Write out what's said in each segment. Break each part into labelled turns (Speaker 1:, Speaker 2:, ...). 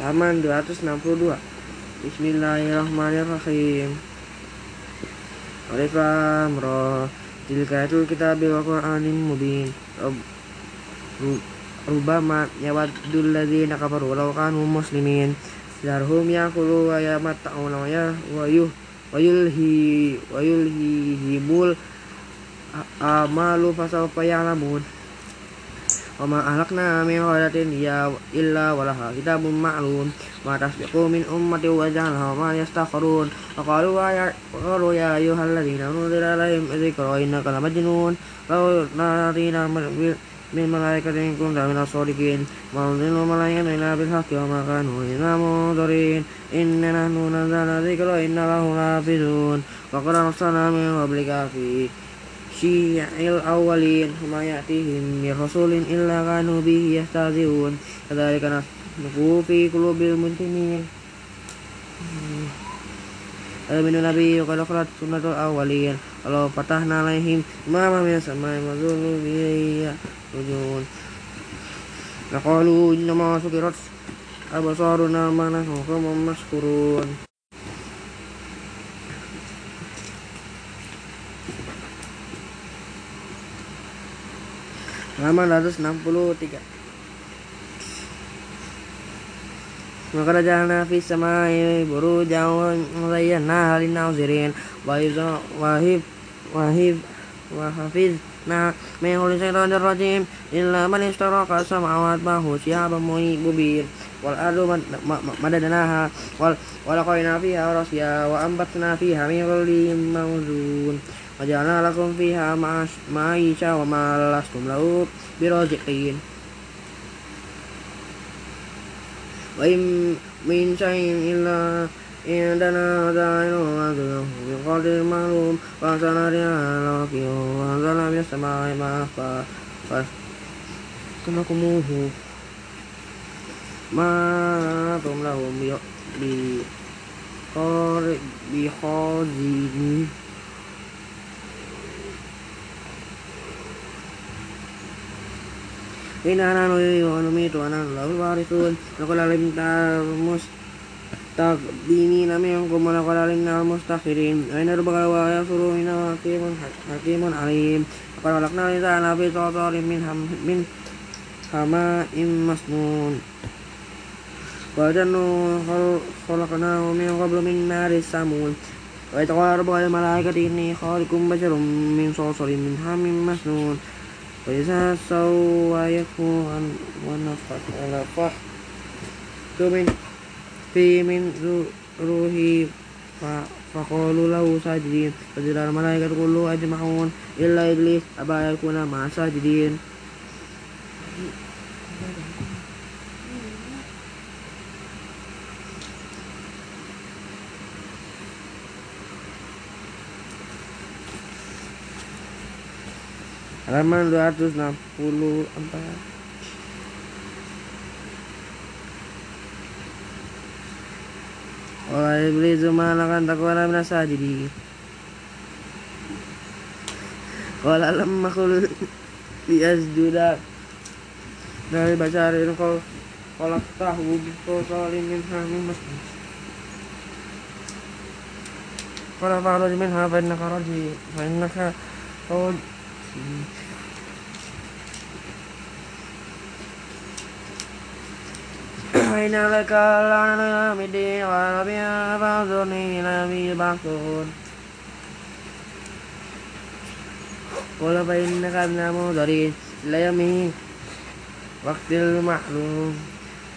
Speaker 1: halaman 262 Bismillahirrahmanirrahim. Alif Lam Ra. Tilka itu kita wa Qur'anin mubin Rubama yawaddul ladzina kafaru walau kanu muslimin. Darhum yakulu wa yamatta'una wa yuh wa yulhi wa yulhihimul amalu fasawfa ya'lamun wa ma ahlakna min qadatin ya illa walaha kitabun ma'lum ma tasbiqu min ummati wa ja'alha ma yastakhirun wa qalu ya qalu ya ayyuhalladzina nuzila alaihim dzikra innaka lamajnun law natina min malaikatin kunta min as-sadiqin ma unzilu malaikatan illa bil haqqi wa ma kanu illa munzirin inna nahnu nazzalna dzikra inna lahu lahafizun wa qad syi'il awwalin ma ya'tihim min rasulin illa kanu bihi yastahzi'un kadzalika nasluku fi qulubil mujrimin min nabi qad khalat sunnatul awwalin kalau patahna alaihim ma ma min samai mazulu biya rujun Naqalu innama sukirat abasaruna ma nahnu qawmun maskurun halaman 163 maka rajalna fi samai burujan wa zayyana lin nazirin wa wahib wahib wa hafiz na min kulli syaitanir rajim illa man istaraka samawat bahu syihabun mubin. Wal ardu madadnaha. Wal walaqaina fiha rasya wa ambatna fiha min mawzun Wajana lakum fiha ma'isha wa ma'lastum lahu birojikin Wa im min syai'in illa indana zainu wa dhulahu biqadir ma'lum. Wa sanariya rihala wakiyu wa zala biasama'i ma'afa Kumakumuhu Ma'atum lahum bi Kor bi أنا نحيي ونميت وأنا له الوارثون لقد علمت المست المستقدمين منكم ولقد علمنا المستخرين وإن ربك هو يفر إنه حكيم حكيم عليم وقد خلقنا الإنسان في صلصال من من حماء مسنون وجنة خلقناه من قبل من نار السمون وإذ قال ربك للملائكة إني خالق بشر من صلصال من حماء مسنون Faizah sawayaku wa nafat ala fah Tumin Fi min ruhi fa Faqalu lahu sajidin Fadilar malaikat kullu ajma'un Illa iblis Aba yakuna masa sajidin halaman 264 Wa iblisu ma lakan takwana min sajidi. Qala lam makul li asjuda dari bacarin kau kolak tahu kau salim min hamim masjid. Qala fa'alu minha fa innaka raji fa innaka kau فإن لك لعنة بدي وربيا فانظرني إلى يوم يبعثون قل فإنك من المنظرين إلى يوم وقت المعلوم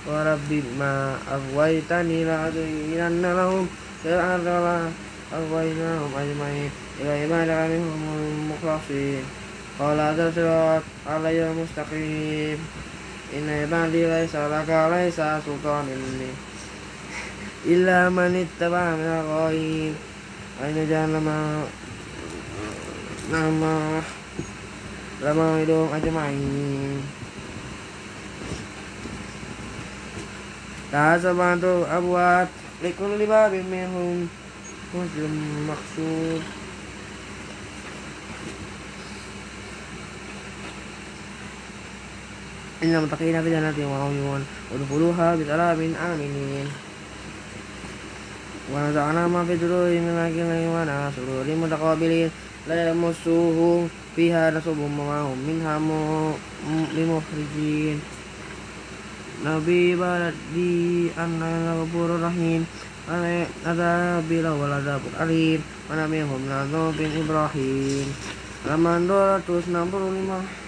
Speaker 1: ورب ما أغويتني لأزينن لهم في الأرض ولا أغويناهم أجمعين إلى عبادك منهم المخلصين قال هذا صراط علي مستقيم Inna ibadi laisa laka laisa sultan ini Illa man ittaba min al-ghaib Aina jahannama Nama Lama hidung ajma'in. Tasabantu abwat Likulli babim minhum Muslim maksud Innal muttaqina fi jannatin wa uyun udkhuluha bi salamin aminin. Wa nazana ma fi dururihim min akilin wa nasururin mutaqabilin. La yamassuhu fiha nasubun ma hum minha bimukhrijin. Nabi baladi anna ghafurur rahim. Azabila waladabur alim. Manamihum nazobin Ibrahim. Laman 265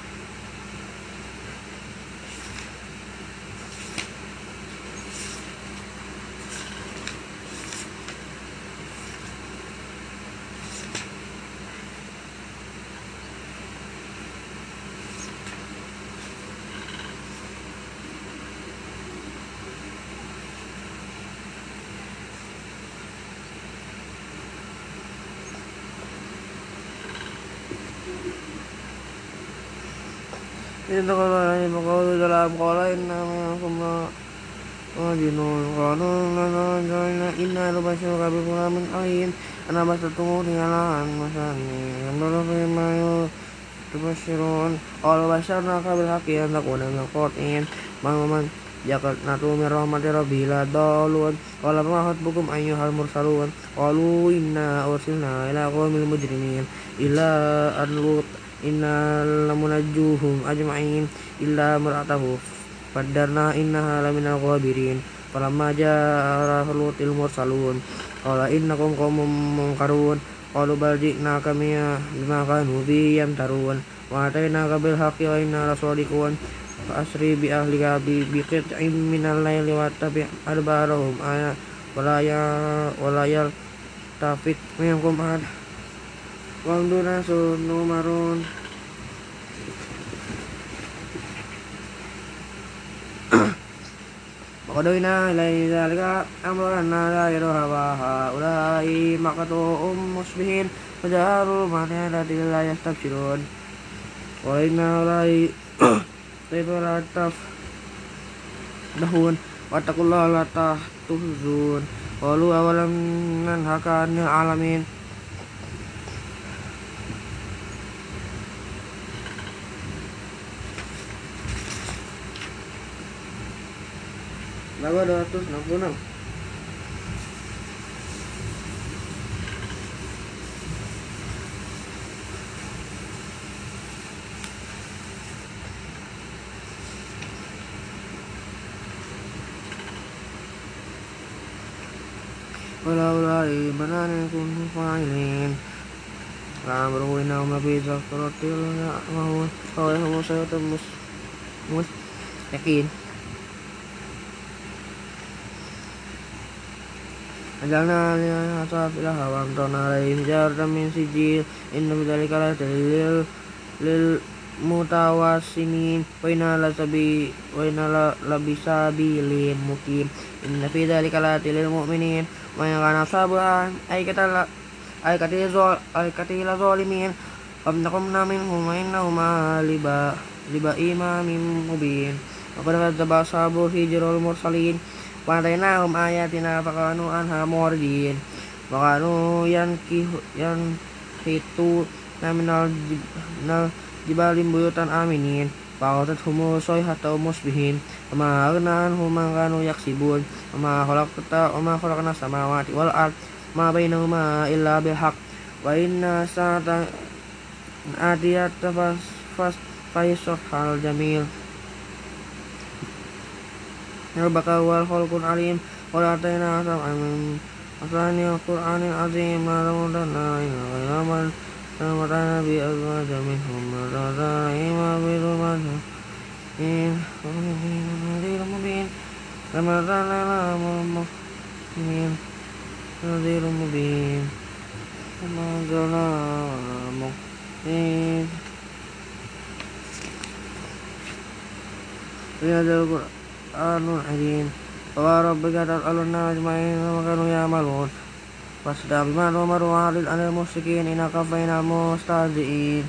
Speaker 1: إذ قال فقالوا سلام قال إنا منكم راجلون قالوا لنا إنا نبشرك بغلام عليم أنا بشرتموني على أن مساني ينظر فيما تبشرون قالوا بشرناك بالحق أن تكون من القاطعين من ومن نتو من رحمة ربي لا ضالون قال فما خطبكم أيها المرسلون قالوا إنا أرسلنا إلى قوم المجرمين إلا أن لوط inna lamunajjuhum ajma'in illa mar'atahu. Fadarna innaha laminal ghabirin. Falamma ja'a lutil mursalun. Qala innakum qaumun munkarun. Qalu bal ji'naka bima kanu bi yamtarun. Wa atainaka bil haqqi wa inna lasadiqun asri bi ahlika bi biqit'in minal layli wa tabi' adbarahum. Aya wala ya wala tafit minkum ahad Wangduna sunumarun Waqadawina ilai zalika amrana la yaruha wa haulai maqatu'um musbihin Fajaru ma'na ladil la yastabshirun. Wa inna ulai Tibra taf Dahun Wattakullah la tahtuhzun Walu awalam nanhaka alamin Lalu 266 ولولا إيمان أن كنتم فاعلين فأمره إنهم لفي Anjalna alina asafila hawam tona alaihim jarda min sijil. Inna bidalika la dalil lil mutawasinin wa inna la sabi wa inna la labisabilin mukim. Inna fi dalika la tilil mu'minin. Wa inna kana sabuhan ay katala ay katila ay katila zalimin Famnakumna minhum wa innahuma liba liba imamin mubin. Wa dapat kadzaba ashabu hijrul mursalin. وآتيناهم آياتنا فكانوا عنها معرضين وكانوا ينحتون من الجبال بيوتا آمنين فأخذتهم الصيحة مصبحين وما أغنى عنهم ما كانوا يكسبون وما خلقت وما خلقنا السماوات والأرض ما بينهما إلا بالحق وإن الساعة آتية فاصفح الجميل rabbaka wal khalqul alim qad atayna sab'an Asani Al-Quran Al-Azim Ma lamudana ila ghayraman Ramadana bi azwaja minhum Ramadana ima bidumana In Nadir mubin Ramadana la mubin Nadir mubin Ramadana mubin Ya Al-Quran Anu Hakim Wa rabbika tas'aluna ajma'in wa kanu ya'malun Fasda bima numaru alil anil musikin ina kafaina mustahzi'in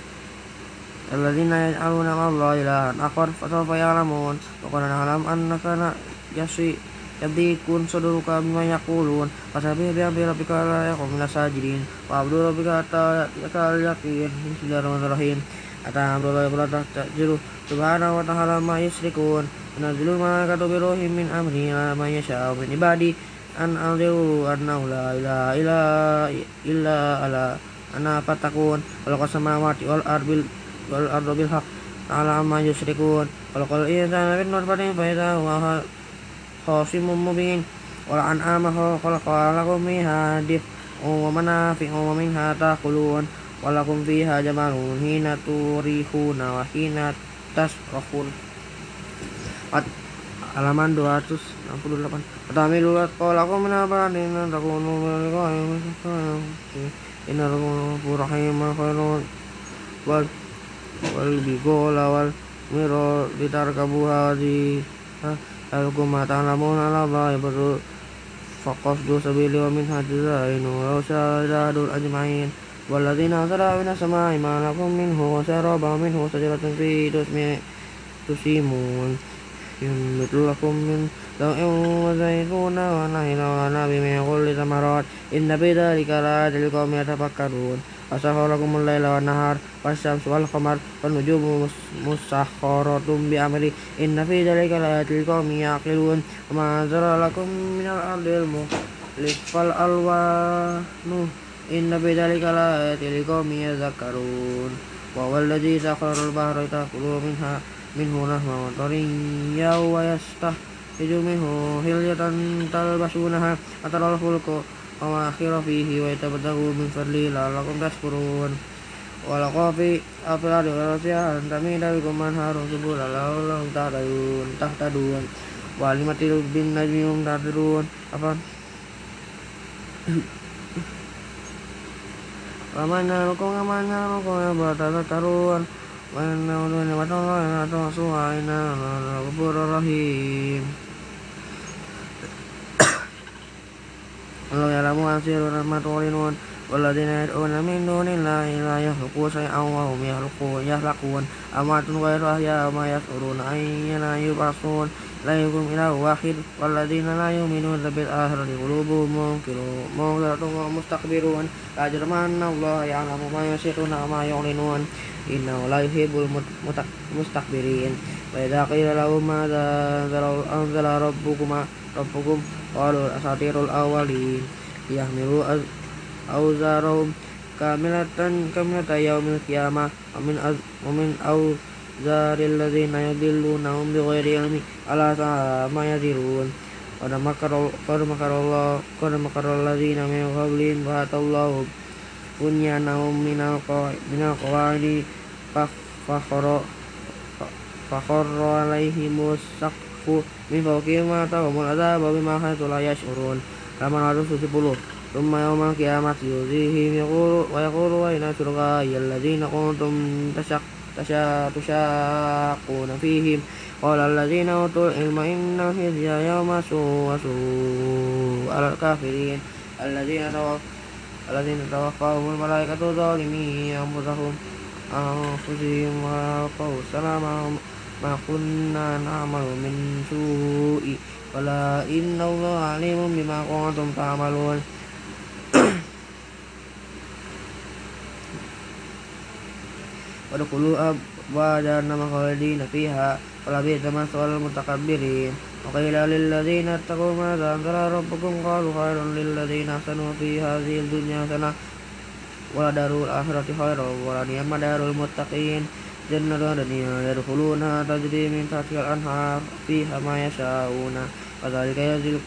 Speaker 1: Alladzina yaj'aluna ma'allah ilahan akhar fasawfa ya'lamun Wa kana na'lam annaka yasi yadikun suduruka bima yaqulun Fasabih bihamdi rabbika la yakum minas sajidin Wa abdu rabbika hatta yakal yakin Bismillahirrahmanirrahim Ata amrullahi wa la tahtajiru سبحانه وتعالى ما يشركون Nazilul malaikatu bi ruhin min amri ala ma yasha'u min ibadi. An anziru anna la ilaha illa illa ala ana patakun kalau samawati wal arbil wal ardu bil haq ala ma yusrikun kalau qala insana bin nur fadin fa idza huwa khasimum mubin. Wal kalau khalaqa lakum minha dif wa manafi'u wa minha taqulun wa lakum fiha jamalun hina turihuna wa hina tasrahun tasrafun halaman 268 Atamilu atqalakum min abadin takunu Inna rabbukum rahim khairun wal wal bigola wal miro ditarkabuha di Alkum ta'lamun ala Allah baru faqasdu sabili wa min hadizain wa usadadul ajma'in والذين أنزلوا من السماء ما لكم منه وسرابا منه شجرة في تسيمون ينبت لكم من زرع وزيتون ونخيل وعنب من كل ثمرات إن في ذلك لآيات لقوم يتفكرون وسخر لكم الليل والنهار والشمس والقمر والنجوم مسخرات بأمره إن في ذلك لآيات لقوم يعقلون وما أنزل لكم من الأرض المخلف فالألوان Inna fi dzalika laayatin liqaumin yadhakkarun. Wa walladzi sakhkhara al-bahra ta'kulu minha minhu lahman tariyyan wa yastahiju minhu hilyatan talbasunaha ataral fulku wa akhira fihi wa yatabtagu min fadli la'allakum tashkurun. Wa laqafi afil ardi wa rasiyan tamida bikum manharun subula la'allakum tahtadun tahtadun. Wa alimatil bin najmihum tahtadun. Apa? Ramana rukung amana rukung ya batata taruan Mana udah ni batang lah atau suaina Ghafur rahim Allah ya ramu asir rahmatullah والذين يدعون من دون الله لا يخلقون شيئا وهم يخلقون يخلقون أموات غير أحياء وما يشعرون أين يبعثون لا يكون إله واحد والذين لا يؤمنون بالآخرة قلوبهم منكرون ومستكبرون لا جرم أن الله يعلم ما يسرون وما يعلنون إنه لا يحب المستكبرين وإذا قيل لهم ماذا أنزل ربكم ربكم قالوا أساطير الأولين يحملوا أوزارهم كاملة كاملة يوم القيامة ومن أز ومن أوزار الذين يضلونهم بغير علم ألا ساء ما يزرون قد مكر قد مكر الله قد مكر الذين من قبلهم فأتى الله بنيانهم من من القواعد فخر فخر عليهم السقف من فوقهم وأتاهم العذاب بما كانوا لا يشعرون. halaman 170 ثم يوم القيامة يؤذيهم يقول ويقول وإن شركائي الذين كنتم تشق تشاقون فيهم؟ قال الذين أوتوا العلم إن الخزي يوم سوء وسوء على الكافرين. الذين الذين توفاهم الملائكة ظالمي أنفسهم أنفسهم وقالوا السلام ما كنا نعمل من سوء ولا إن الله عليم بما كنتم تعملون. wadkhulu abwa jahannama khalidina fiha ولبئس مثوى المتكبرين. وقيل للذين اتقوا ماذا أنزل ربكم؟ قالوا خير للذين أحسنوا في هذه الدنيا سنة ولدار الآخرة خير ولنعم دار المتقين. جنة دنيا يدخلونها تجري من تحت الأنهار فيها ما يشاءون. وذلك يجزي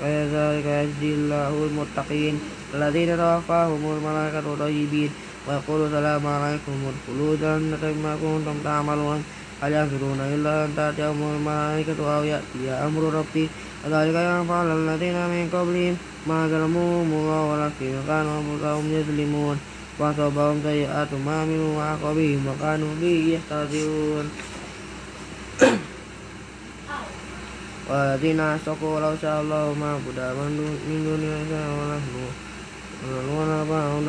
Speaker 1: كذلك يجزي الله المتقين. الذين توفاهم الملائكة طيبين ويقول السلام عليكم. ادخلوا جنة ما كنتم تعملون. هل ينظرون إلا أن تأتيهم الملائكة أو يأتي أمر ربي وذلك يفعل الذين من قبلهم ما ظلموهم الله ولكن كانوا أنفسهم يظلمون وأصابهم سيئات ما عملوا وعقبهم وكانوا به يستهزئون والذين أشركوا لو شاء الله ما عبد من دونه شيئا ونحن ولا بعض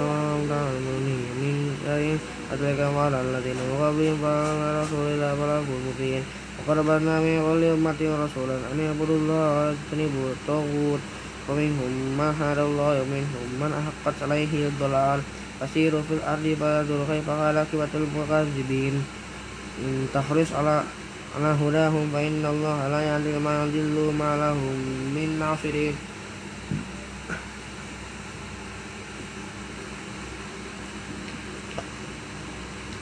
Speaker 1: من شيء أتلك على الذين من قبلهم فقال رسول الله بلاغ مبين وقد بعثنا من كل أمة رسولا أن يعبدوا الله واجتنبوا الطاغوت ومنهم من هدى الله ومنهم من أحقت عليه الضلال فسيروا في الأرض فانظروا كيف كان عاقبة المكذبين إن تحرص على على هداهم فإن الله لا يهدي ما يضل ما لهم من ناصرين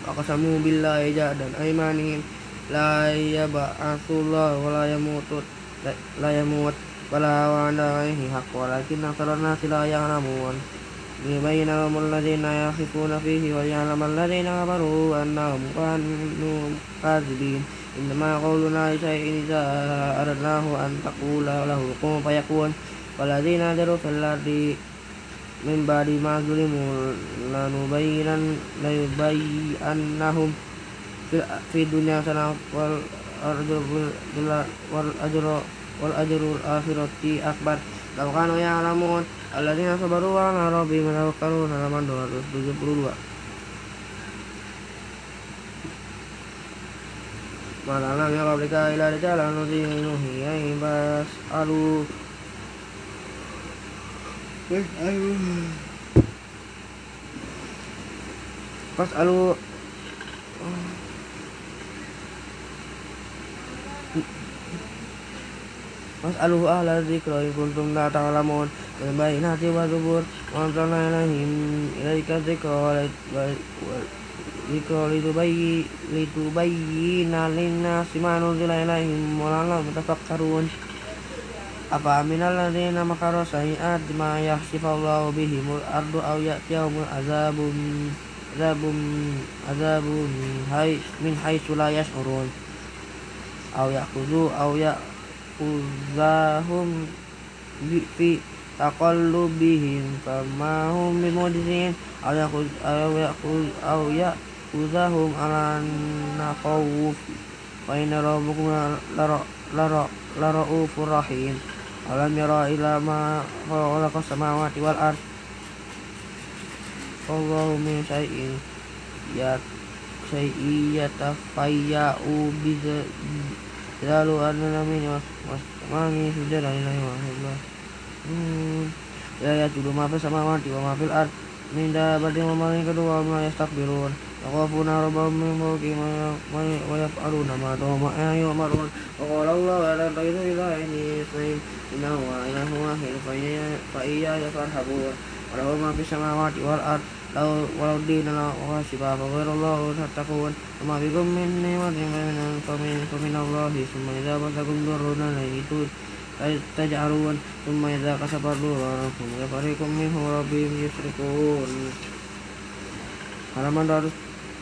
Speaker 1: أقسموا بالله جهدا أيمانهم لا يبعث الله ولا يموت لا يموت ولا وعد عليه حق ولكن أكثر الناس لا يعلمون ليبين لهم الذين يخفون فيه وليعلم الذين كفروا أنهم كانوا كاذبين إنما قولنا لشيء إذا أردناه أن تقول له كن فيكون والذين أجروا في الأرض من بعد ما ظلموا لنبينن ليبينهم في الدنيا سنة والأجر والأجر والأجر الآخرة أكبر لو كانوا يعلمون الذين صبروا على ربهم يتوكلون halaman 272 Malam ya qablika ila rijalan nuzinuhi ay bas alu Eh alu Pas alu Mas'aluhu ahla dzikra in kuntum la ta'lamun wal bayyinati wa zubur wa anzalna ilaihim ilaika dzikra wa dzikra litubayyi litubayyina lin-nasi ma nuzila ilaihim wa la'allahum yatafakkarun apa aminal ladzina makaru sayi'at ma yahsifallahu bihimul ardu aw ya'tiyahumul azabun azabun azabun hay min haitsu la yash'urun. Aw ya'khudhu aw ya ya'khuzahum fi taqallubihim fama hum bimujizin. Aw ya'khuz aw ya'khuz aw ya'khuzahum ala naqawuf. Wa inna rabbakum lara laraufur rahim alam yara ila ma khalaqa samawati wal ard. Allahu min syai'in. Ya syai'i yatafayya'u lalu ada namanya mas mas mangi sudah dari lain Allah hmm. Ya ya judu maafil sama mati wa kedua ma yastakbirun yakhafuna rabbahum min fawqihim wa ma ma yu'marun يخافون ربهم من فوقهم ويفعلون ما يؤمرون وقال الله لا تتخذوا إلهين اثنين إنه إله واحد فإياي فارهبون وله ما في السماوات والأرض لو ولو الدين وشباب غير الله تتقون وما بكم من نعمة فمن فمن الله ثم إذا مسكم ضر نجدون تجعلون ثم إذا كسب ضروركم كفريق منهم ربهم يشركون halaman 200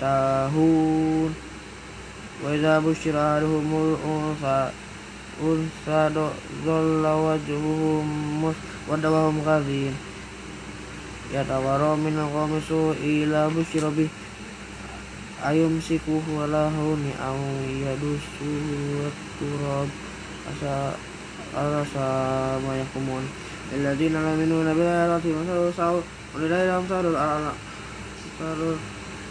Speaker 1: ma yashtah wa ma idza busyira unsa unsa dhalla wajhuhum muswadda wa hum min ila busyra bih ayum sikuhu ala aw yadusu turab asa ala sama yakumun. Alladhina la minuna bil ayati wa salu saw wa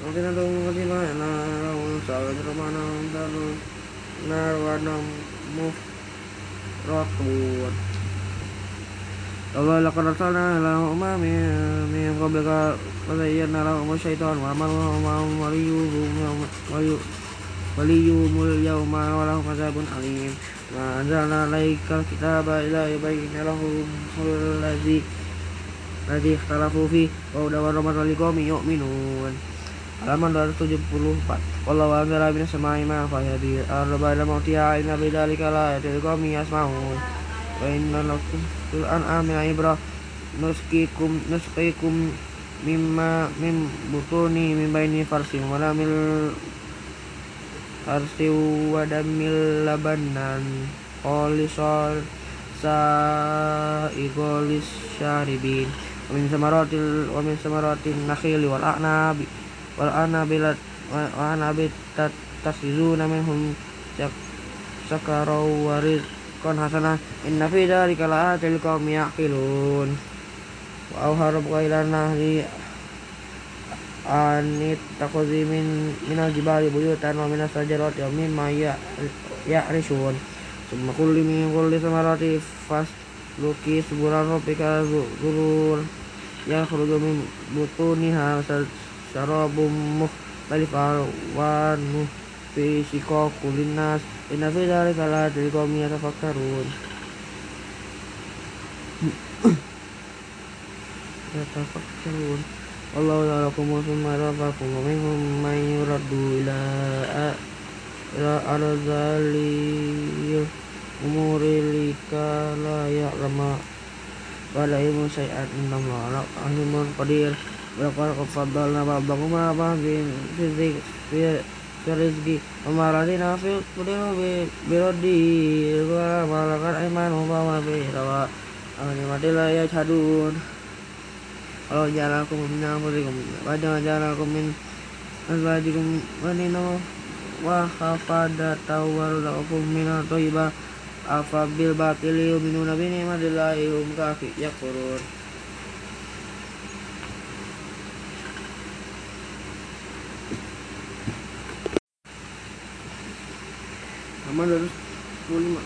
Speaker 1: Mungkin ada mengkaji mana Raun sa'ad ramana Dalu Nar wa nam Mufratun Allah laqad arsalna ila umamin min qablika fazayyana lahum asyaitan wa amalahum ma waliyuhum waliyumul yawma wa lahum azabun alim ma anzalna alaika kitaba ila halaman 274 Wallahu anzala minas sama'i ma'an fayadir arba ila mautiha inna bidzalika la ayatil qawmi yasma'un. Wa inna lakum fil an'ami ibra. Nusqikum nusqikum mimma mim butuni min baini farsi wa lamil arsi wa damil labanan. Qolisar sa'igolis syaribin. Wa min samaratil wa min nakhili wal a'nabi wal anabilat wa anabit tasizuna minhum sakarau warid kon hasanah. Inna fi dzalika laatil qaumi yaqilun. Wa auharabka ila nahri anit takhudhi min minal jibali buyutan wa minas sajarati wa mimma ya'rishun. Summa kulli min kulli samarati fas luki suburan rabbika zurur. Yakhruju min butuniha syarabum mukhtalif alwanuh fi shiqaqul linnas. Inna fi dzalika laatil qaumi yatafakkarun. Yatafakkarun. Wallahu ya'lamu summa rafakum wa minhum man yuraddu ila qadir Walaqad faddalna ba'dakum ala ba'din fi rizqi wa ma radina fi qulubi biraddi wa malakat aymanuhum wa ma fi rawa amani la yashhadun Allah ja'alakum min anfusikum wa ja'alakum min azwajikum banina wa khafadata wa razaqakum min thayyiba afa bil batili yu'minuna bi ni'matillahi hum kafir yakfurun halaman 225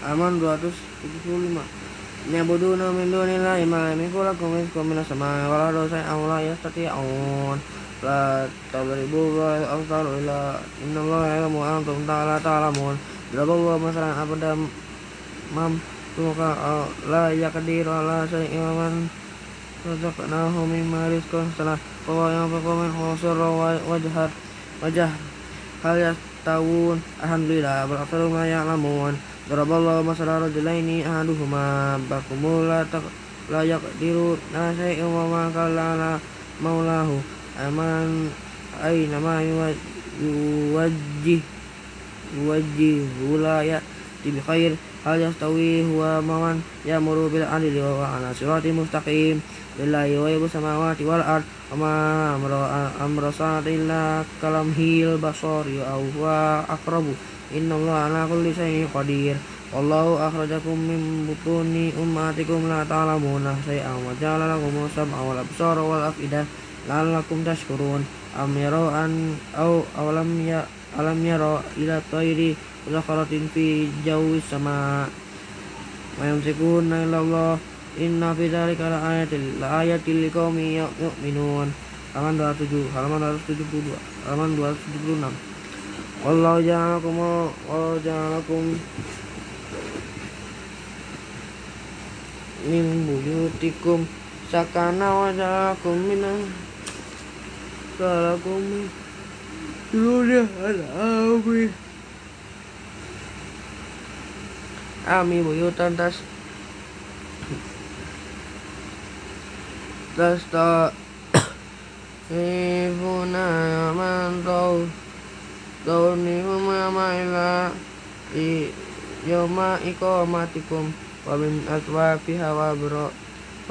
Speaker 1: halaman 275 Nyabuduna min dunillahi ma lam yakul lakum rizqun minas samai wal ardi shay'an la yastati'un la tadribu wa awsalu ila inna Allah ya'lamu wa antum la ta'lamun. Daraballahu masalan abada mam tuka la yaqdiru ala shay'in wa man razaqnahu mimma rizqan salah wa yanfiqu min khusra wajhat wajah hal yastawun? Alhamdulillah bal aktsaru ma ya'lamun Daraballahu masalah rajulaini ahaduhuma bakumul la la yaqdiru la syai'in wa ma kala maulahu. Aman aina ma yuwajjih yuwajjih la ya'ti bi khair. Hal yastawi huwa mawan ya'muru bil adli wa ala sirati mustaqim. Lillahi wa yabu samawati wal ard. Wa ma amra amra sa'ati illa kalamhil basari aw huwa aqrabu Inna Allah ala kulli syai'in qadir. Wallahu akhrajakum min butuni ummatikum la ta'lamuna syai'an wa ja'ala lakum sam'a wal absara wal af'idah la'allakum tashkurun. Am yarau an aw awalam ya alam yara ila tayri zakharatin fi jawi sama wa yamsikuna illa Allah inna fi ayatil la ayatil liqaumin yu'minun halaman 27 halaman 272 halaman 276 Wallahu ja'alakum wallahu ja'alakum. Min buyutikum sakana wa ja'alakum min ja'alakum min dunia al-awi Ami buyutan tas. Tas ta Ifuna man tau Taunihum yama ila Yoma iqamatikum Wa min aswafiha wa bro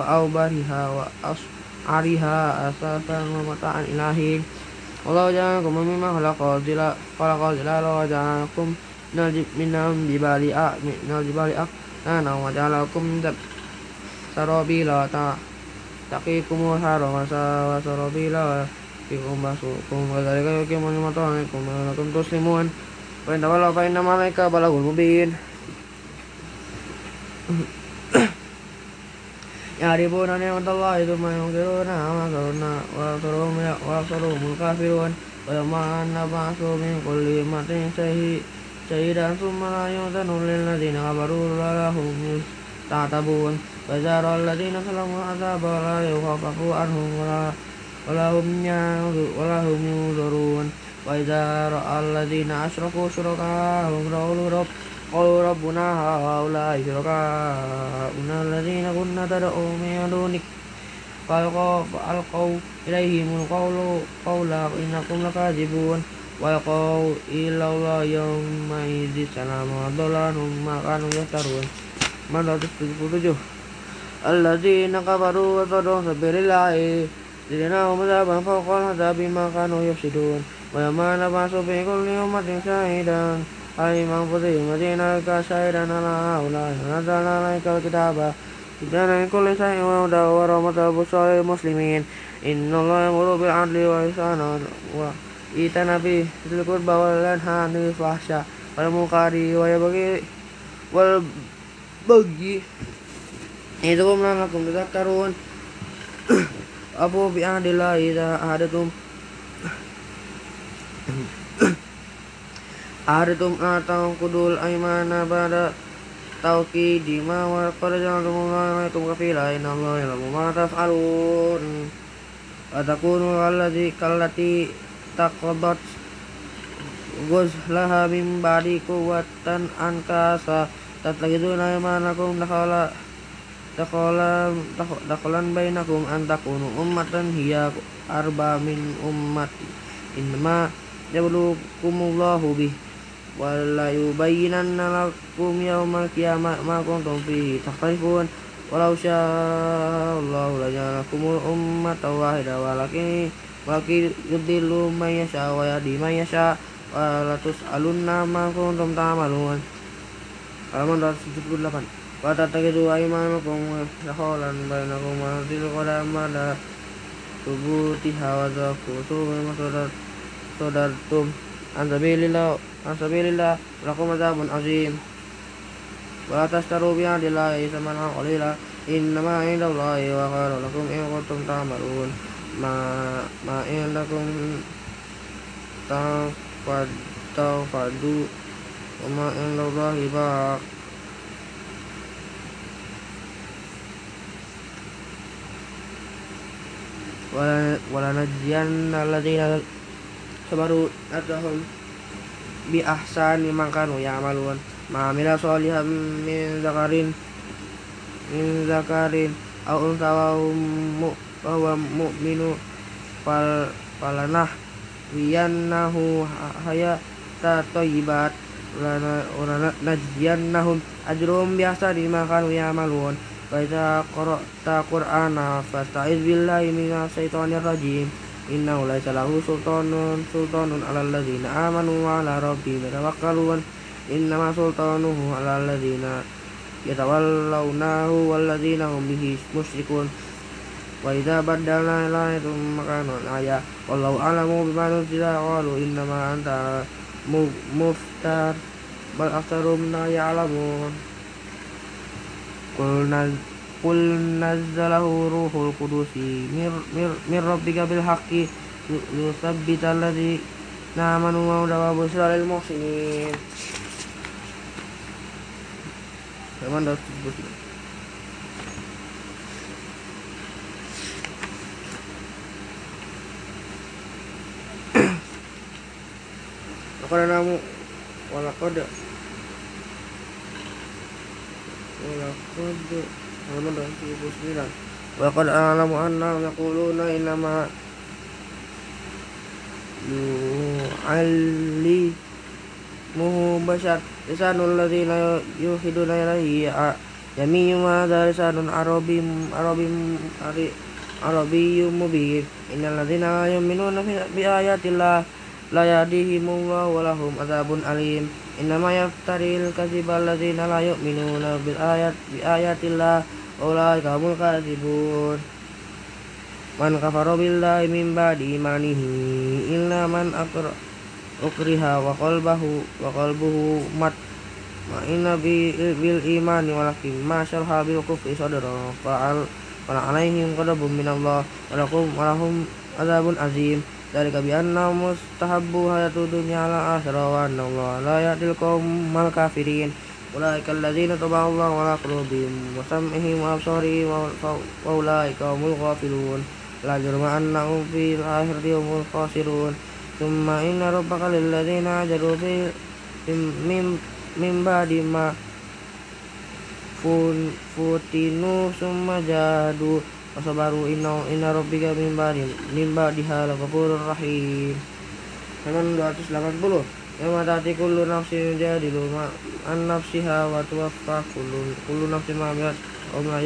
Speaker 1: Wa aubariha wa as'ariha asasan wa mata'an ilahi. Allah ja'akum mimma khalaqal zila Khalaqal zila wa ja'akum Minam jibali a Minal jibali ak Nana wa ja'alakum Sarabila ta Taqikumul haram wa sarabila wa fikum basukum wa dzalika yuqimu ni'matahu 'alaikum wa lakum tuslimun wa in tawallaw fa inna 'alaika balagul mubin يعرفون نعمة الله ثم ينكرونها وأكثرهم وأكثرهم الكافرون ويوم أن نبعث من كل أمة شهيدا ثم لا يؤذن للذين كفروا ولا هم يستعتبون وإذا رأى الذين ظلموا العذاب ولا يخفف عنهم ولا ولا هم ولا هم ينظرون وإذا رأى الذين أشركوا شركاءهم قالوا رب قالوا ربنا هؤلاء شركاؤنا الذين كنا تدعو من دونك فألقوا إليهم القول قولا إنكم لكاذبون وألقوا إلى الله يومئذ السلام وضل عنهم ما كانوا يفترون 477 الذين كفروا وصدوا سبيل الله زدناهم عذابا فوق العذاب بما كانوا يفسدون ويوم نبعث في كل أمة شهيدا على من أنفسهم وجئناك شهيدا على هؤلاء ونزلنا عليك الكتاب كان من كل شيء وهدى ورحمة وبشرى للمسلمين إن الله يأمر بالعدل والإحسان وإيتاء ذي القربى وينهى عن الفحشاء والمنكر ويبغي والبغي يعظكم لعلكم تذكرون أبو بعهد الله إذا أحدثتم أحدثتم أن تنقضوا الأيمان بعد توكيد ما وقد جعلتم الله عليكم كفيلا إن الله يعلم ما تفعلون وتكونوا الذي كالتي تقضت غزلها من بعد قوة أنكاسا تتخذون أيمانكم دخلا Dakolan dakolan bainakum antakunu ummatan hiya arba min ummati innama yablukumullahu bih wala yubayyinanna lakum yawmal kiamat ma kuntum fihi takhtalifun walau syaallahu la ja'alakum ummatan wahida walakin walakin yudillu man yasha wa yahdi man yasha wa la tus'alunna ma kuntum ta'malun. Halaman 278 Watattakidu aimanakum dakhalan bainakum wa tilqadam pada subutiha wa zakutu sadartum Ansabilillah Ansabilillah Lakum azabun azim Wa tastaru bi'adillahi samanan qalila Innama indallahi wa khairu lakum in kuntum ta'malun Ma ma indakum tafad tafadu wa ma indallahi baq wala najziyanna alladhina sabaru atahum bi ahsani ma kanu ya'malun. Ma amila sholihan min zakarin min zakarin aw unsa wa huwa mu'minu. Fal falanah wiyannahu hayata thayyibat wala najziyannahum ajrum bi ahsani ma kanu ya'malun idza qara'ta qur'ana fasta'iz billahi minas syaitonir rajim. Innahu laisa lahu sultanun sultanun alal ladzina amanu wa ala rabbihim yatawakkalun. Innama sultanuhu alal ladzina yatawallawnahu wal ladzina hum bihi musyrikun. Wa idza baddalna ayatin makana ayat wallahu a'lamu bima nuzila. Qalu innama anta muftar. Bal aktsarum la ya'lamun qul Qul nazzalahu ruhul qudusi mir, mir, mir rabbika bil haqqi. Yuthabbita alladhi namanu wa hudawa busra lil muhsinin. Halaman 273 Maka namu walakad walakad halaman 279 wa qad a'lamu annahum yaquluna innama yu'alli muhu bashar lisanul ladzina yuhiduna ilaihi yamiyu ma lisanun arabim arabim ari arabiyyum mubin. Innal ladzina yu'minuna bi ayatillah la yahdihimullahu wa lahum alim innama yaftaril kadziba alladzina la yu'minuna bil ayat bi ayatillah ulaika humul kadzibun man kafara billahi min ba'di imanihi illa man akra ukriha wa qalbahu wa qalbuhu mat ma inna bil imani walakin ma syarha bil kufri sadra fa'al wala alaihim ghadabun min Allah walakum walahum azabun azim dari bi anna mustahabbu hayatu dunya ala akhirah wa anna Allah la qaumal kafirin. Ulaika alladzina taba'a Allah wa qulubihim wa sam'ihim wa absarihim wa ulaika humul ghafilun. La jurma annahum fil akhirati humul khasirun. Thumma inna rabbaka lil ajadu fi mim ma futinu summa jadu wasabaru inna inna rabbika min ba'di min ba'diha laghafurur rahim. Halaman 280 Yawma tati kullu nafsin jadilu an nafsiha wa tuwaffa kullu kullu nafsin ma amilat wa ma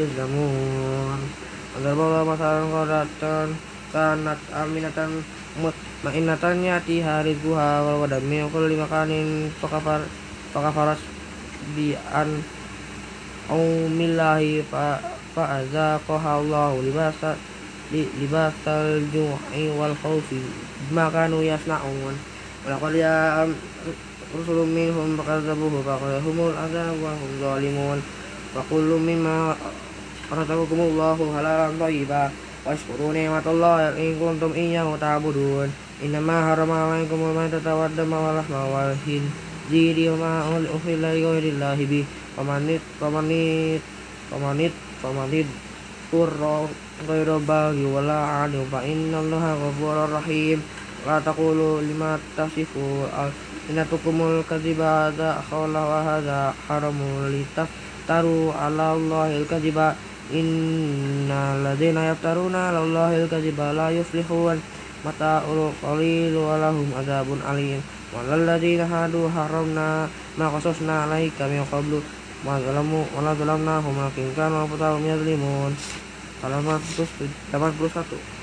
Speaker 1: Agar bawa masalah qadatan kanat aminatan mutmainatan yati hari guha wal wadami kulli makanin fakafar fakafaras bi an umillahi fa fa azaqaha Allah libasa li, libasal ju'i wal khawfi bima kanu yasna'un. Walaqad ya rusulun minhum fakadzabuhu faqahumul azab wa hum zalimun. Wa kullu mimma razaqakumullahu halalan thayyiba washkuru ni'matallahi in kuntum iyyahu ta'budun. Innama harama 'alaikumul maytata wad dama wal lahma wal hin ziri wa ma'ul pamanit turra ghairu baghi wala adu fa innallaha ghafurur rahim. La taqulu lima tasifu inatukumul kadhiba hadza khawla wa hadza haramu litaftaru ala allahil kadhiba innal ladzina yaftaruna ala allahil kadhiba la yuflihun. Mata'ul qalil wa lahum adzabun alim. Walalladzina hadu haramna ma qasasna alaika min qablu ma zalamu wa la zalamnahum lakin kanu anfusahum yazlimun halaman 81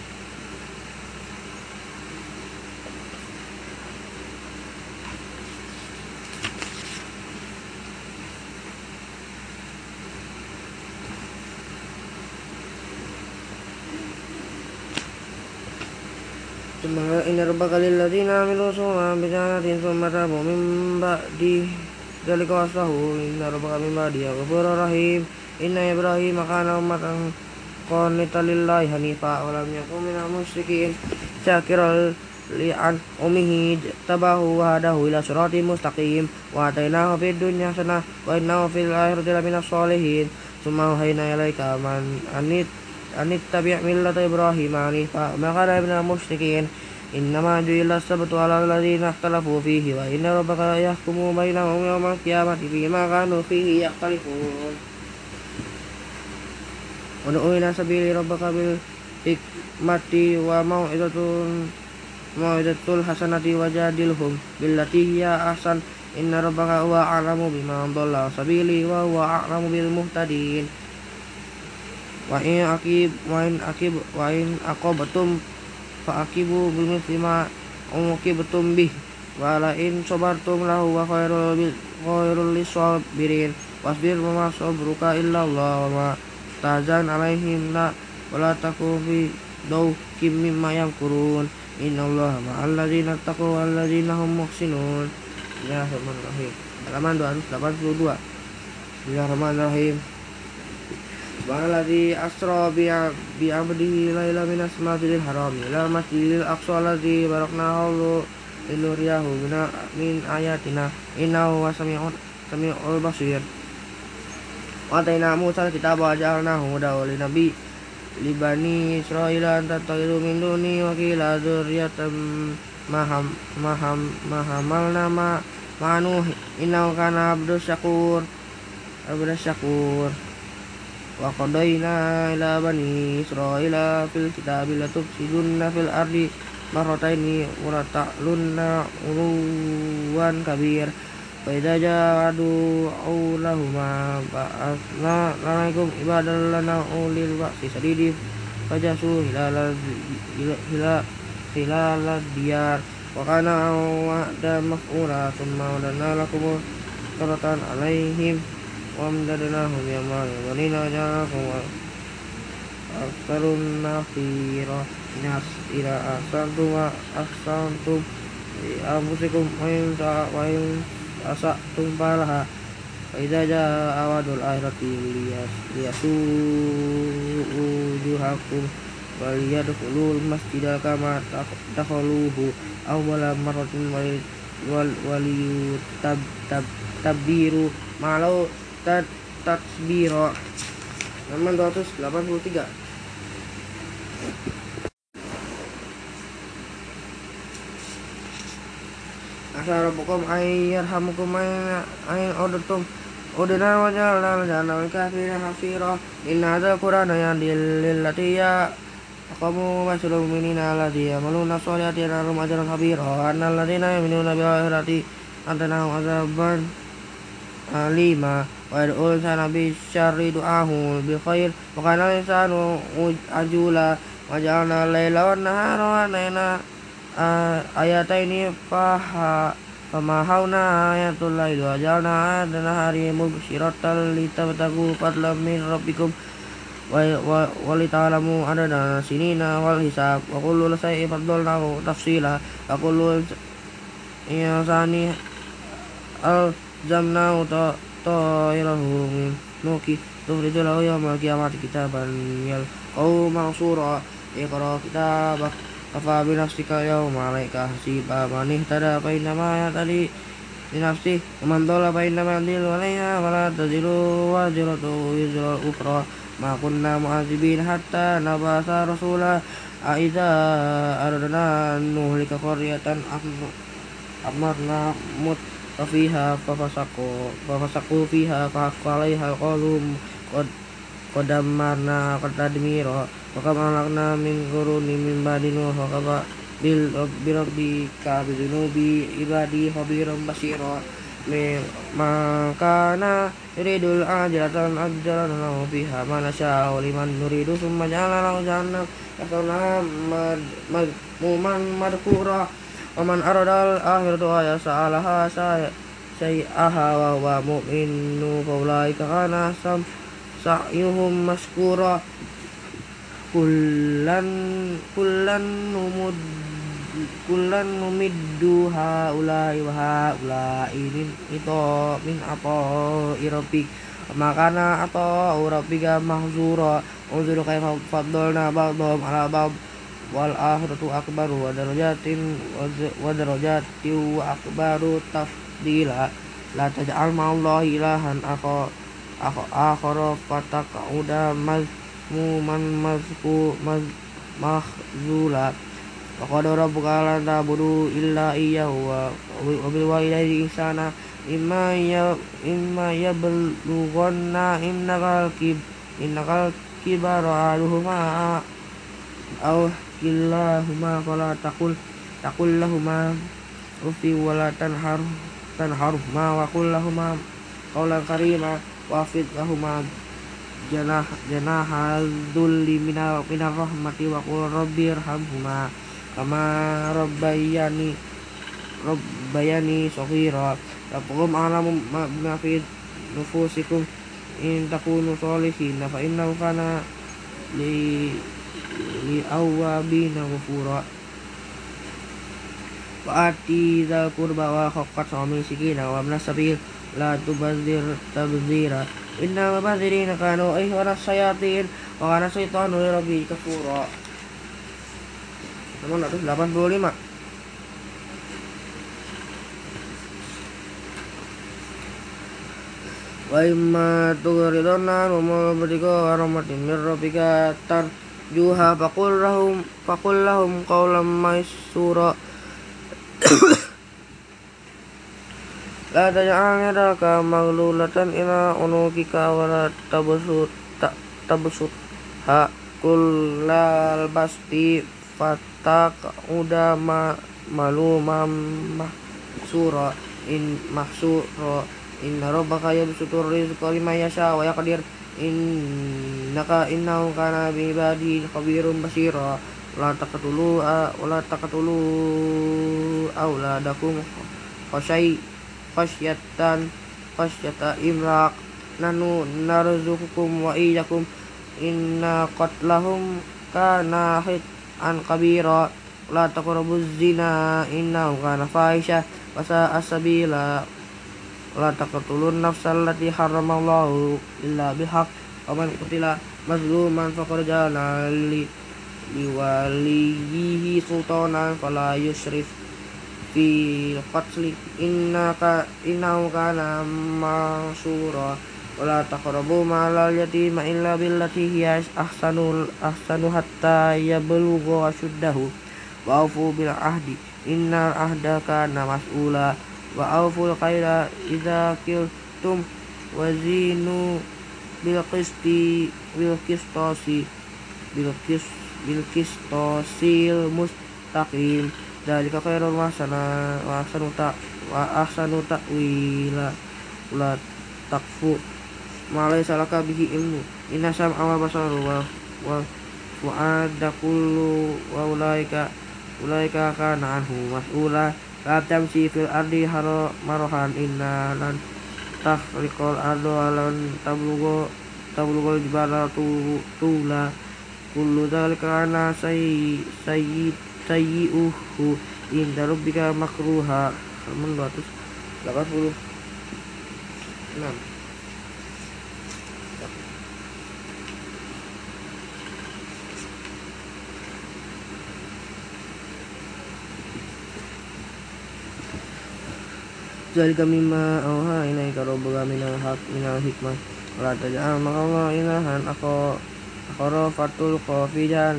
Speaker 1: ثم إن ربك للذين عملوا سوءا بجهالة ثم تابوا من بعد ذلك وأصلحوا إن ربك من بعدها غفور رحيم إن إبراهيم كان أمة قانتا لله حنيفا ولم يكن من المشركين شاكرا لعن أمه تباه وهداه إلى صراط مستقيم وآتيناه في الدنيا حسنة وإنه في الآخرة لمن الصالحين ثم أوحينا إليك من أن أن اتبع ملة إبراهيم حنيفا ما كان من المشركين إنما جعل السبت على الذين اختلفوا فيه وإن ربك يحكم بينهم يوم القيامة فيما كانوا فيه يختلفون ودعو إلى سبيل ربك بالحكمة وموعظة موعظة الحسنة وجادلهم بالتي هي أحسن إن ربك هو أعلم بمن ضل سبيله وهو أعلم بالمهتدين وإن أكيب وإن أكيب وإن أقبتم faakibu bil lima umuki bih walain sobartum lahu wa khairul khairul lisabirin wasbir wa sabruka illa Allah wa ma tazan alaihim la wala takufi daw kim mimma yamkurun. Inna Allah ma'al ladzina taqaw wal ladzina hum muhsinun. Bismillahirrahmanirrahim. Halaman 282 rahim. Subhanalladzi asra bi abdihi laila minas masjidil haram. Ila masjidil aqsa alladzi baraknahu linuriyahu min ayatina. Innahu wasami'un sami'ul basir. Wa ataina Musa kitaba ja'alnahu hudaw linabi libani Israila ta'idu min duni wa qila maham maham mahamalna ma manuh innahu kana abdus syakur abdus syakur wa qadayna ila bani israila fil kitabi la tufsidunna fil ardi marrataini wa la ta'lunna kabir fa idza ja'adu aulahuma ba'athna alaikum ibadan ulil ba'si sadidi fajasu hilal hilal hilal diyar wa kana wa'da maf'ula thumma wadana lakum alaihim وامددناهم يوما ولنا جعلكم أكثر النفيرا إذا أحسنتم وأحسنتم لأنفسكم وإن وإن أسأتم فلها فإذا جاء وعد الآخرة ليسوء وجوهكم وليدخلوا المسجد كما دخلوه أول مرة وليتبروا kitab Tatsbiro nomor 283 asa rabbukum ayyarhamukum ay ordertum Udina dan jahannam kafirina hasira Inna hadha qurana yadil lillati ya. Akamu masyurul minina alladhi yamaluna sholihati narum ajaran habira Anna yang yaminuna bil akhirati antena azaban lima wa yad'ul sana bi syarri du'ahu bi khair wa kana insanu ajula wa ja'alna layla wa nahara wa nayna ayataini faha famahawna ayatul laili wa ja'alna ayatul nahari mubsyiratan litabtagu fadlan min rabbikum wa lita'lamu adada sinina wal hisab wa kullu shay'in faddalnahu tafsila wa kullu insani al zamna ta'irahu min nuki tukhrijo lahu yawmal qiyamati kitaban yalqahu mansura iqra kitabak kafa bi nafsika yawma alayka hasiba man ihtada fa innama yahtadi li nafsi man dhalla fa innama yadhillu alayha fiha fafasaku fafasaku fiha fahaqqa alaiha qalum qad qadamarna qadadmira wa kama alakna min quruni min ba'di nuh wa bil rabbi rabbika bi ibadi khabiran basira makana yuridul ajratan ajran lahu fiha ma nasha'u liman nuridu summa ja'ala lahu jahannam yaslawnaha madmuman madhkura Waman aradal akhiratu ya sa'alaha say'aha wa huwa mu'minu faulaika kana sam sa'yuhum maskura. Kullan kullan numud kullan numiddu haulai wa haulai min ito min apa irabik makana atau rabbika mahzura. Unzuru kaifa faddalna ba'dhum ala ba'd wal akhiratu akbaru wa darajatin wa darajati wa akbaru tafdila. La taj'al ma'allahi ilahan akha akhara fataqauda mazmuman mazku mahzula. Wa qad rabbuka la ta'budu illa iyyahu wa bil walidayni ihsana. Imma ya imma yablughanna innakal kib innakal kibara aluhuma aw kilahuma fala takul takul lahuma ufi wala tanhar tanharhuma wa qul lahuma qawlan karima wa fid lahuma janah janah dzulli mina minar rahmati wa qul rabbi irhamhuma kama rabbayani rabbayani shaghira rabbukum a'lamu bima fi nufusikum in takunu sholihin fa innahu kana li li awabina ghafura wa ati dzal qurba wa haqqat sami sikina wa ibnas sabil. La tubadzir tabzira. Inna mubadzirina kanu ihwana sayatin wa kana syaitanu li rabbi kafura. Nomor 185 wa imma tughridana wa ma badiga rahmatin min rabbika tar juha faqul lahum faqul lahum qawlan maysura la taj'al yadaka maghlulatan ila unukika wa la tabsut tabsut. Ha kullal basti fatak uda ma malumam mahsura in mahsura inna rabbaka yabsutur rizqa liman yasha wa yaqdir innaka innahu kana bi ibadi khabirum basira. La taqtulu la taqtulu auladakum khasyai khasyatan khasyata imraq. Nanu narzuqukum wa iyyakum. Inna qatlahum kana an kabira la taqrabuz zina innahu kana fahisha. Wa sa'a sabila la taqtulun nafsal lati haramallahu illa bihaq wa man qutila mazluman faqad jana li liwaliyihi sultanan fala yusrif fi qatli. Innaka innahu kana mansura. Wala taqrabu malal yatima illa billati hiya ahsanul ahsanu hatta yablugha ashuddahu. Wa bil ahdi innal ahda kana mas'ula wa auful kaila idza kiltum wazinu bil qisti bil qistasi bil qis bil qistasil mustaqim dalika khairul mahsana wa ahsanu ta wa ahsanu ta'wila ulat takfu malai salaka bihi ilmu inna sam'a wa basar wa wa fu'ada kullu wa ulaika ulaika kana anhu mas'ula la tamshi fil ardi haro marohan inna lan tahrikol ardo alan tablugo tablugo jibara tu tula. Kullu dzalika ana sayyi sayyi uhu inda rabbika makruha. 886 Zalika kami awha inaika rabbuka mina hak minal hikmah. Wala taja'al ma'allah ilahan aku Akhara fatul qafi nama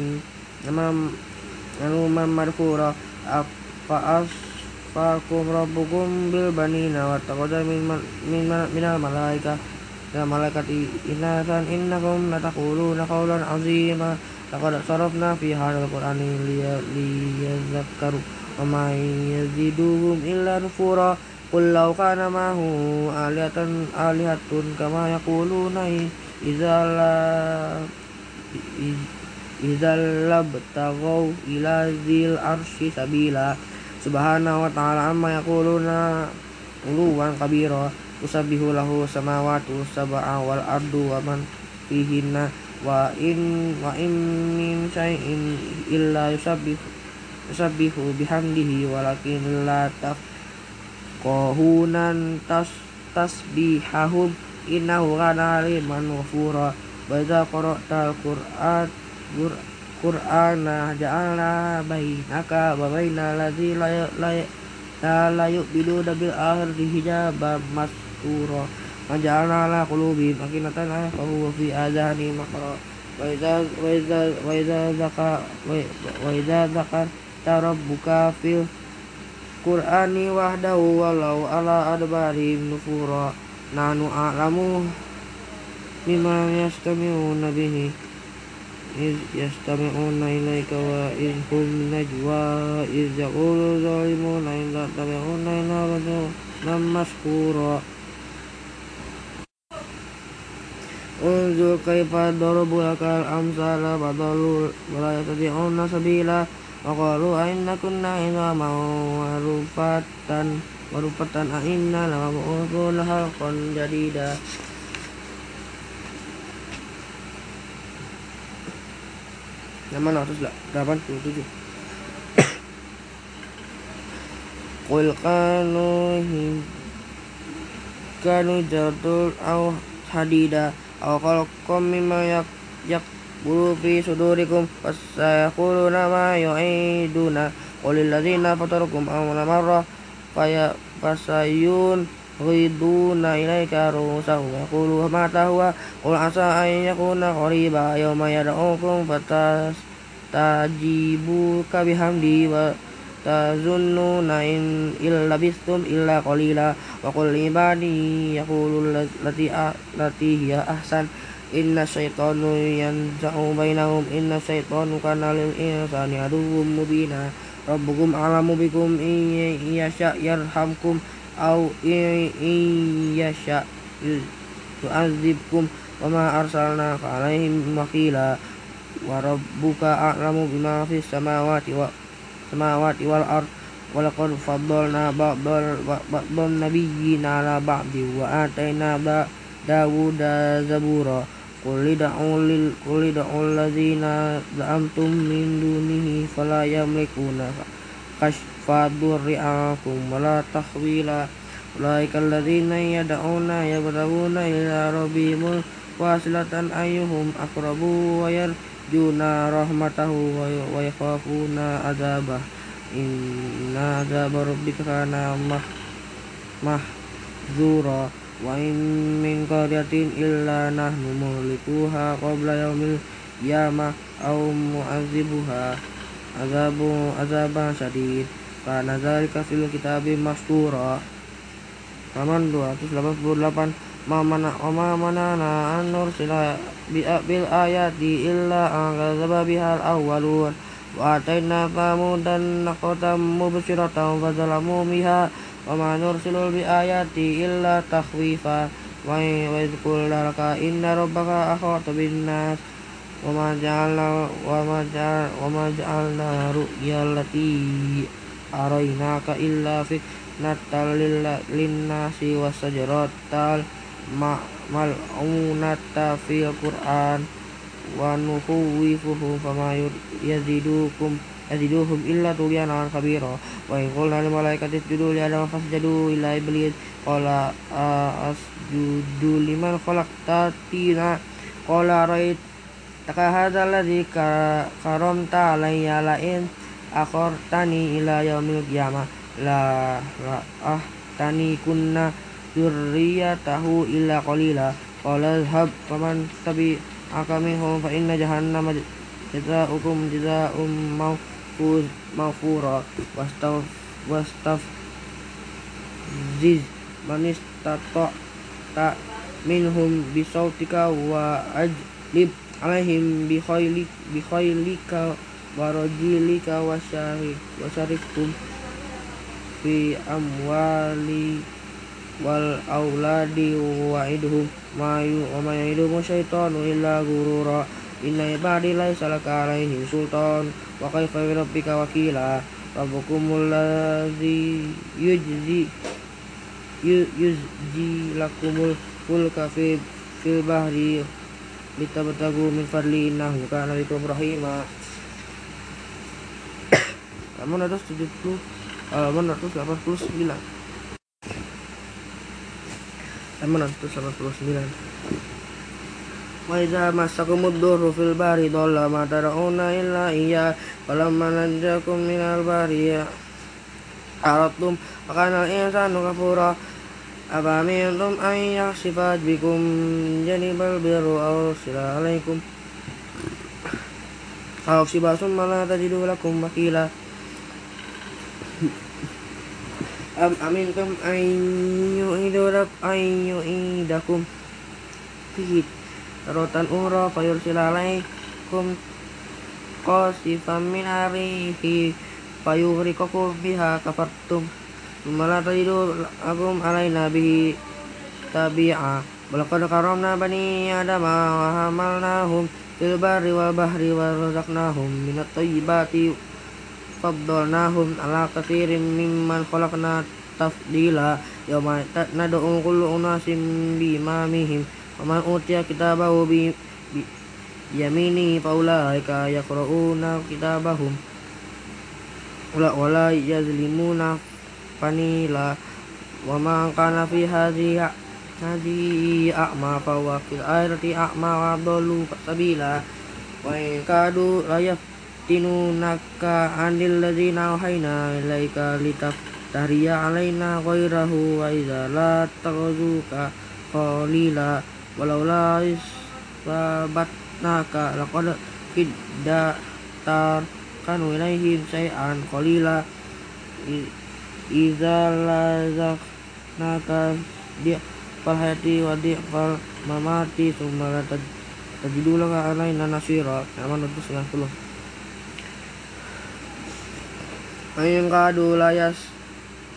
Speaker 1: Namam Alumam marfura Fa'as Fa'akum rabbukum bil banina Wa taqadha minal malaika Ya ina inasan innakum Natakuluna qawlan azimah Laqad sarafna fi hadzal Qur'ani liyadhakkaru wa ma yaziduhum illa nufura. Qul law kana mahu alihatan alihatun kama yaquluna izala izal labtagaw ila zil arsy sabila subhanahu wa ta'ala amma yaquluna uluwan kabira usabbihu lahu samawati sab'a wal ardu wa wa in wa in min syai'in illa yusabbihu usabihu bihamdihi walakin la tafkirun qahunan tas tasbihahum innahu kana aliman ghafura. Wa idza qara'tal qur'an qur'ana ja'alna bainaka wa bainal ladzi la la yu'minuna bil akhirati hijaban mastura. Wa ja'alna ala qulubihim akinatan yafqahu fi adhani maqra. Wa idza wa idza wa idza zaka wa idza zakarta rabbuka fil Qur'ani wahdahu walau ala adbarihim nufura. Nanu a'lamu mimma yastami'una bihi. Iz yastami'una ilaika wa iz hum najwa. Iz yaqulu zalimuna in la tabi'una illa rasulan maskura Unzur kaifa darabu lakal amsala badalul wala yatadi'una sabila Waqalu aina kunna idhaman wa rufatan wa rufatan aina lama mu'udun halqan jadida. Nama 687 Qul kanu kanu jadul au hadida au khalqam mimma yak yak bulu fi sudurikum fasayaquluna ma yu'iduna qulil ladzina fatarukum awwala marrah faya fasayun ghiduna ilaika rusahum yaqulu mata huwa qul asa an yakuna qariba yawma yad'ukum fatas tajibu kabihamdi wa tazunnuna in illa bistum illa qalila wa qul inna syaitanu yanza'u bainahum inna syaitanu kana lil insani aduwwum mubina. Rabbukum alamu bikum in yasha yarhamkum au in yasha yu'adzibkum wa ma arsalna alaihim wakila. Wa rabbuka a'lamu bima fis samawati wa samawati wal ard wa laqad faddalna ba'dal ba'dal nabiyyina ala ba'di wa atayna Dawuda zabura Qul da'ul lil qul da'ul ladzina za'amtum min dunihi fala yamlikuna kashfa durri ankum wala tahwila ulaika alladzina yad'una yabdawuna ila rabbihim wasilatan ayuhum akrabu wa yarjuna rahmatahu wa yakhafuna azabah inna adzaba rabbika kana mahzura wa in min qaryatin illa nahnu muhlikuha qabla yaumil yama aw mu'adzibuha azabu azaban syadid. Kana dzalika fil kitabi mastura. Taman 288 Mamana mana mamana anur sila bi bil ayati illa an kadzaba bihal awwalun. Wa dan famudan naqatam mubsiratan fa zalamu miha wa ma nursilu bi ayati illa takhwifa. Wa yadhkur laka inna rabbaka akhata bin nas wa ma ja'alna wa ma ja'alna wa ma ja'alna ru'yallati arainaka illa fit natal linnasi wasajaratal mal'unata fil Qur'an. Wa nukhwifuhum fama yazidukum yaziduhum illa tughyanan kabira. Wa in qulna lil malaikati isjudu li adama fasjadu illa iblis. Qala asjudu liman khalaqta tina? Qala rait taka hadza alladhi karamta alayya la in akhartani ila yaumil qiyamah. La ah tani kunna tahu illa qalila. Qala dhhab faman tabi minhum fa inna jahannama jazaa'ukum jazaa'um mawfuz mawfura wastaf wastaf ziz manis tato ta minhum bisautika wa ajlib alaihim bi khaylik bi khaylika wa rajilika wa syarikum fi amwali wal auladi wa idhum ma yu wa ma ya'iduhum syaitanu illa gurura inna ibadi laisa laka alaihim sultan. Wa kaifa bi rabbika wakila. Rabbukumul ladzi yujzi yuzji lakumul fulka fi fil bahri. Litabtagu min fadli innahu kana bikum rahima. Namun ada 70 halaman 189 halaman 189 wa idza massakumud durru fil bahri dhalla ma tad'una illa iya falamma najjakum minal bahri aratum kana al-insanu kafura afamintum an yakhsifa bikum janibal birru aw sila alaikum aw sibasum ma la tajidu lakum wakila. Am aminkum an yu'idukum an yu'idakum. Fihi rotan ura fayursil alaikum qasifan min arihi fayuhrikakum biha kafartum. Mala tajidu akum alaina bihi tabi'a. Balakad karamna bani adama wa hamalnahum fil barri wal bahri wa razaqnahum minat tayyibati faddalnahum ala katsirin mimman khalaqna tafdila yawma nad'u kullu unasim bi imamihim wa man utiya kitabahu bi, bi yamini faulaika yaqra'una kitabahum. Wala wala yazlimuna fanila wa man kana fi hadhihi hadhihi a'ma fa huwa fil akhirati a'ma wa dhallu sabila. Wa in kadu la yaftinunaka anil ladzina wahayna ilaika litaftariya alaina ghairahu wa idza la taghuzuka qalila walaula sabatnaka laqad kidda tar kanu ilaihim say'an qalila. Idza lazaqnaka di falhati wa di fal mamati summa la tajidu laka alaina nasira. Aman 190 Ayin kadu layas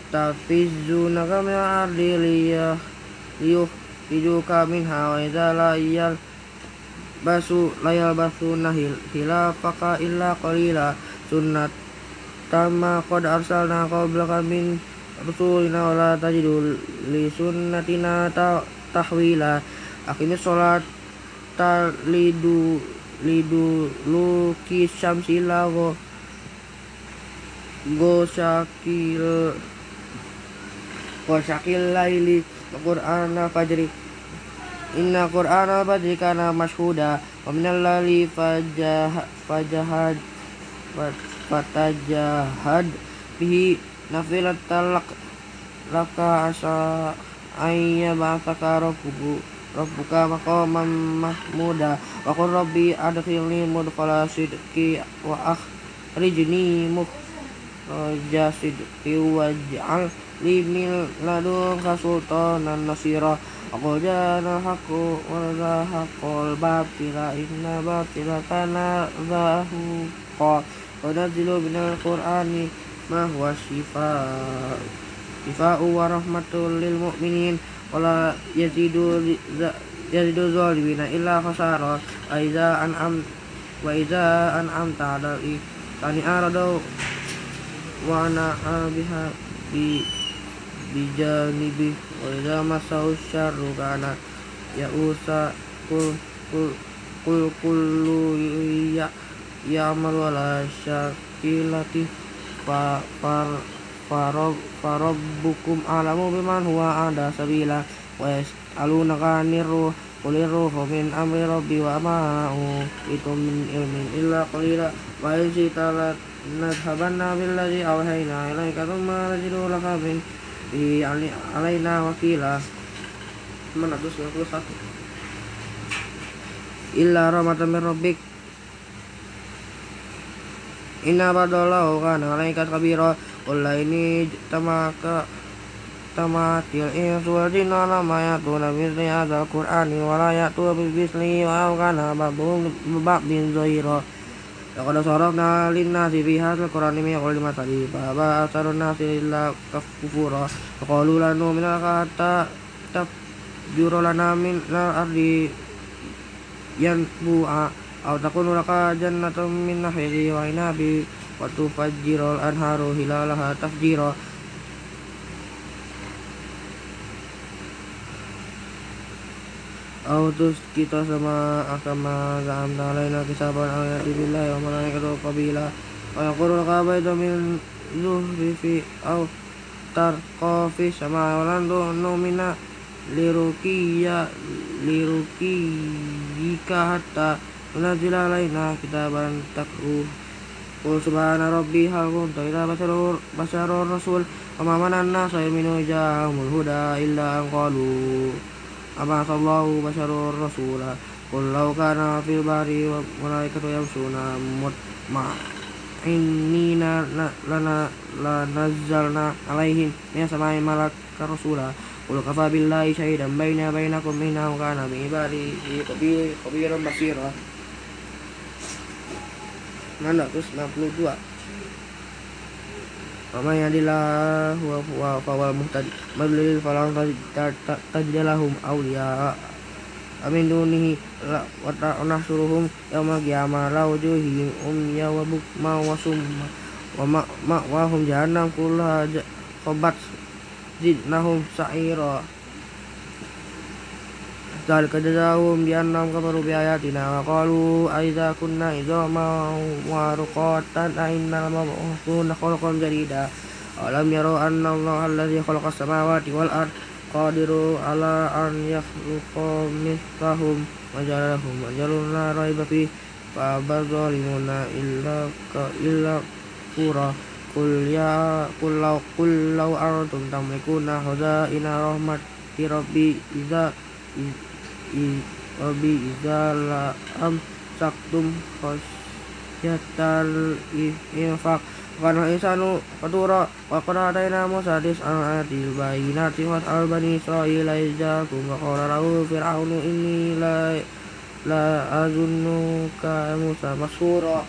Speaker 1: tafizunaka min ardi liyah liyuh hiduka minha wa idza la iyal basu layal basu nahil hilafaka illa qalila. Sunnat tama qad arsalna qablaka min rusulina wa la tajidu li sunnatina tahwila. Aqimis sholat talidu lidu luki syamsila gosakil Qashaqil laili Qur'ana fajri Inna Qur'ana fajri kana mashhuda Wa minal laili fajahad Fatajahad Bihi nafilat talak. Laka asa Ayya ba'ataka rabbuku Rabbuka maqaman mahmuda. Wa qur rabbi adkhilni mudkhala sidki Wa akhrijni mukhraja sidki Waj'al li min ladunka sultanan nasira Aqul jana haqqu wa zahaqul batila inna batila kana zahuqa Wa nazilu minal qur'ani ma huwa shifa. Shifa'u wa rahmatul lil mu'minin. Wala yazidu yazidu zalimina illa khasara. Wa iza an'am wa iza an'amta ala Tani aradau wa na'a biha bi bijanibi wa idza masau syarru kana usa kul kul kul kullu ya ya'mal wala syakilati fa far farob farabbukum alamu biman huwa ada sabila wa yas'alunaka nirruh Qulir ruhu min amri rabbi wa ma'u itu min ilmin illa qalila wa yusita nadhabanna billadhi awhayna ilaika thumma najidu laka min di alaina wakila. 991 illa rahmatan min rabbik. Inna badalahu kana alaika kabira. Qul ini tamaka tamatil insu wal jinnu ala ma yatuna bisli hadzal qur'ani wa la yatu bi bisli wa kana ba'dhum ba'dhin zahira Laqad sarafna lin-nasi fi hadzal qur'ani min kulli mathali fa ba asarun nasi illa kufura wa qalu lan nu'mina hatta tafjura lana min al-ardi yanbu'a. Aw takunu laka jannatun min nakhili wa inabi wa tufajjiral anharu hilalaha tafjira autos kita sama akama zaamna alaina kisaban ayati billahi wa ya malaikatu qabila wa yaqulu kaba itu min lu rifi au tar kofi sama orang walan nomina lirukiya lirukiyika hatta munazila alaina kitaban takruh. Kul subhana rabbi hal kunta roh basarur basarur rasul wa nasa ilminu sayyidina huda illa angkalu أبعث الله بشر رسولا قل لو كان في البحر ملائكة يمشون مطمئنين لنا لنزلنا عليهم من السماء ملك رسولا قل كفى بالله شهيدا بيني وبينكم إنه كان بعباده خبيرا بصيرا 992 Wa yadillah wa huwa fawal muhtadi Madlil falang tajjalahum awliya. Amin dunihi wa nahsuruhum yawma qiyamah la wujuhihim umya wa bukma wa summa. Wa ma'wahum jahannam kullaha khabat zidnahum sa'ira ذلك جزاؤهم بأنهم كفروا بآياتنا وقالوا أئذا كنا عظاما ورقاتا أئنا لمبعوثون خلقا جديدا أولم يروا أن الله الذي خلق السماوات والأرض قادر على أن يخلق مثلهم وجعل لهم أجل لا ريب فيه فأبى الظالمون إلا إلا كفورا قل يا قل لو قل لو أنتم تملكون خزائن رحمة ربي إذا Wabi izala am saktum khasyatal infak. Karena insanu katura wa qad ataina Musa tis'an ayatil bayinati wa al bani Israil izakum wa qala lahu fir'aunu inni la la azunnuka Musa masura.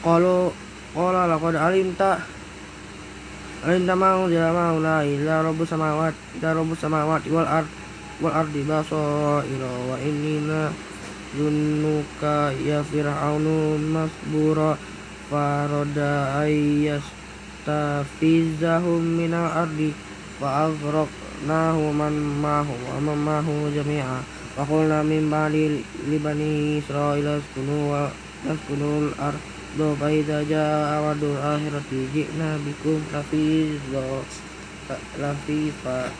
Speaker 1: Qalu qala laqad alimta alimta ma'u ma'u la illa rabbus samawati rabbus samawati wal ard wal ardi basaira wa innina zunnuka ya fir'aunu masbura farada ayyas tafizahum minal ardi wa aghraqnahu man mahu wa mahu jami'a. Wa qulna min ba'di li awadul akhirati ji'na bikum lafizo lafifa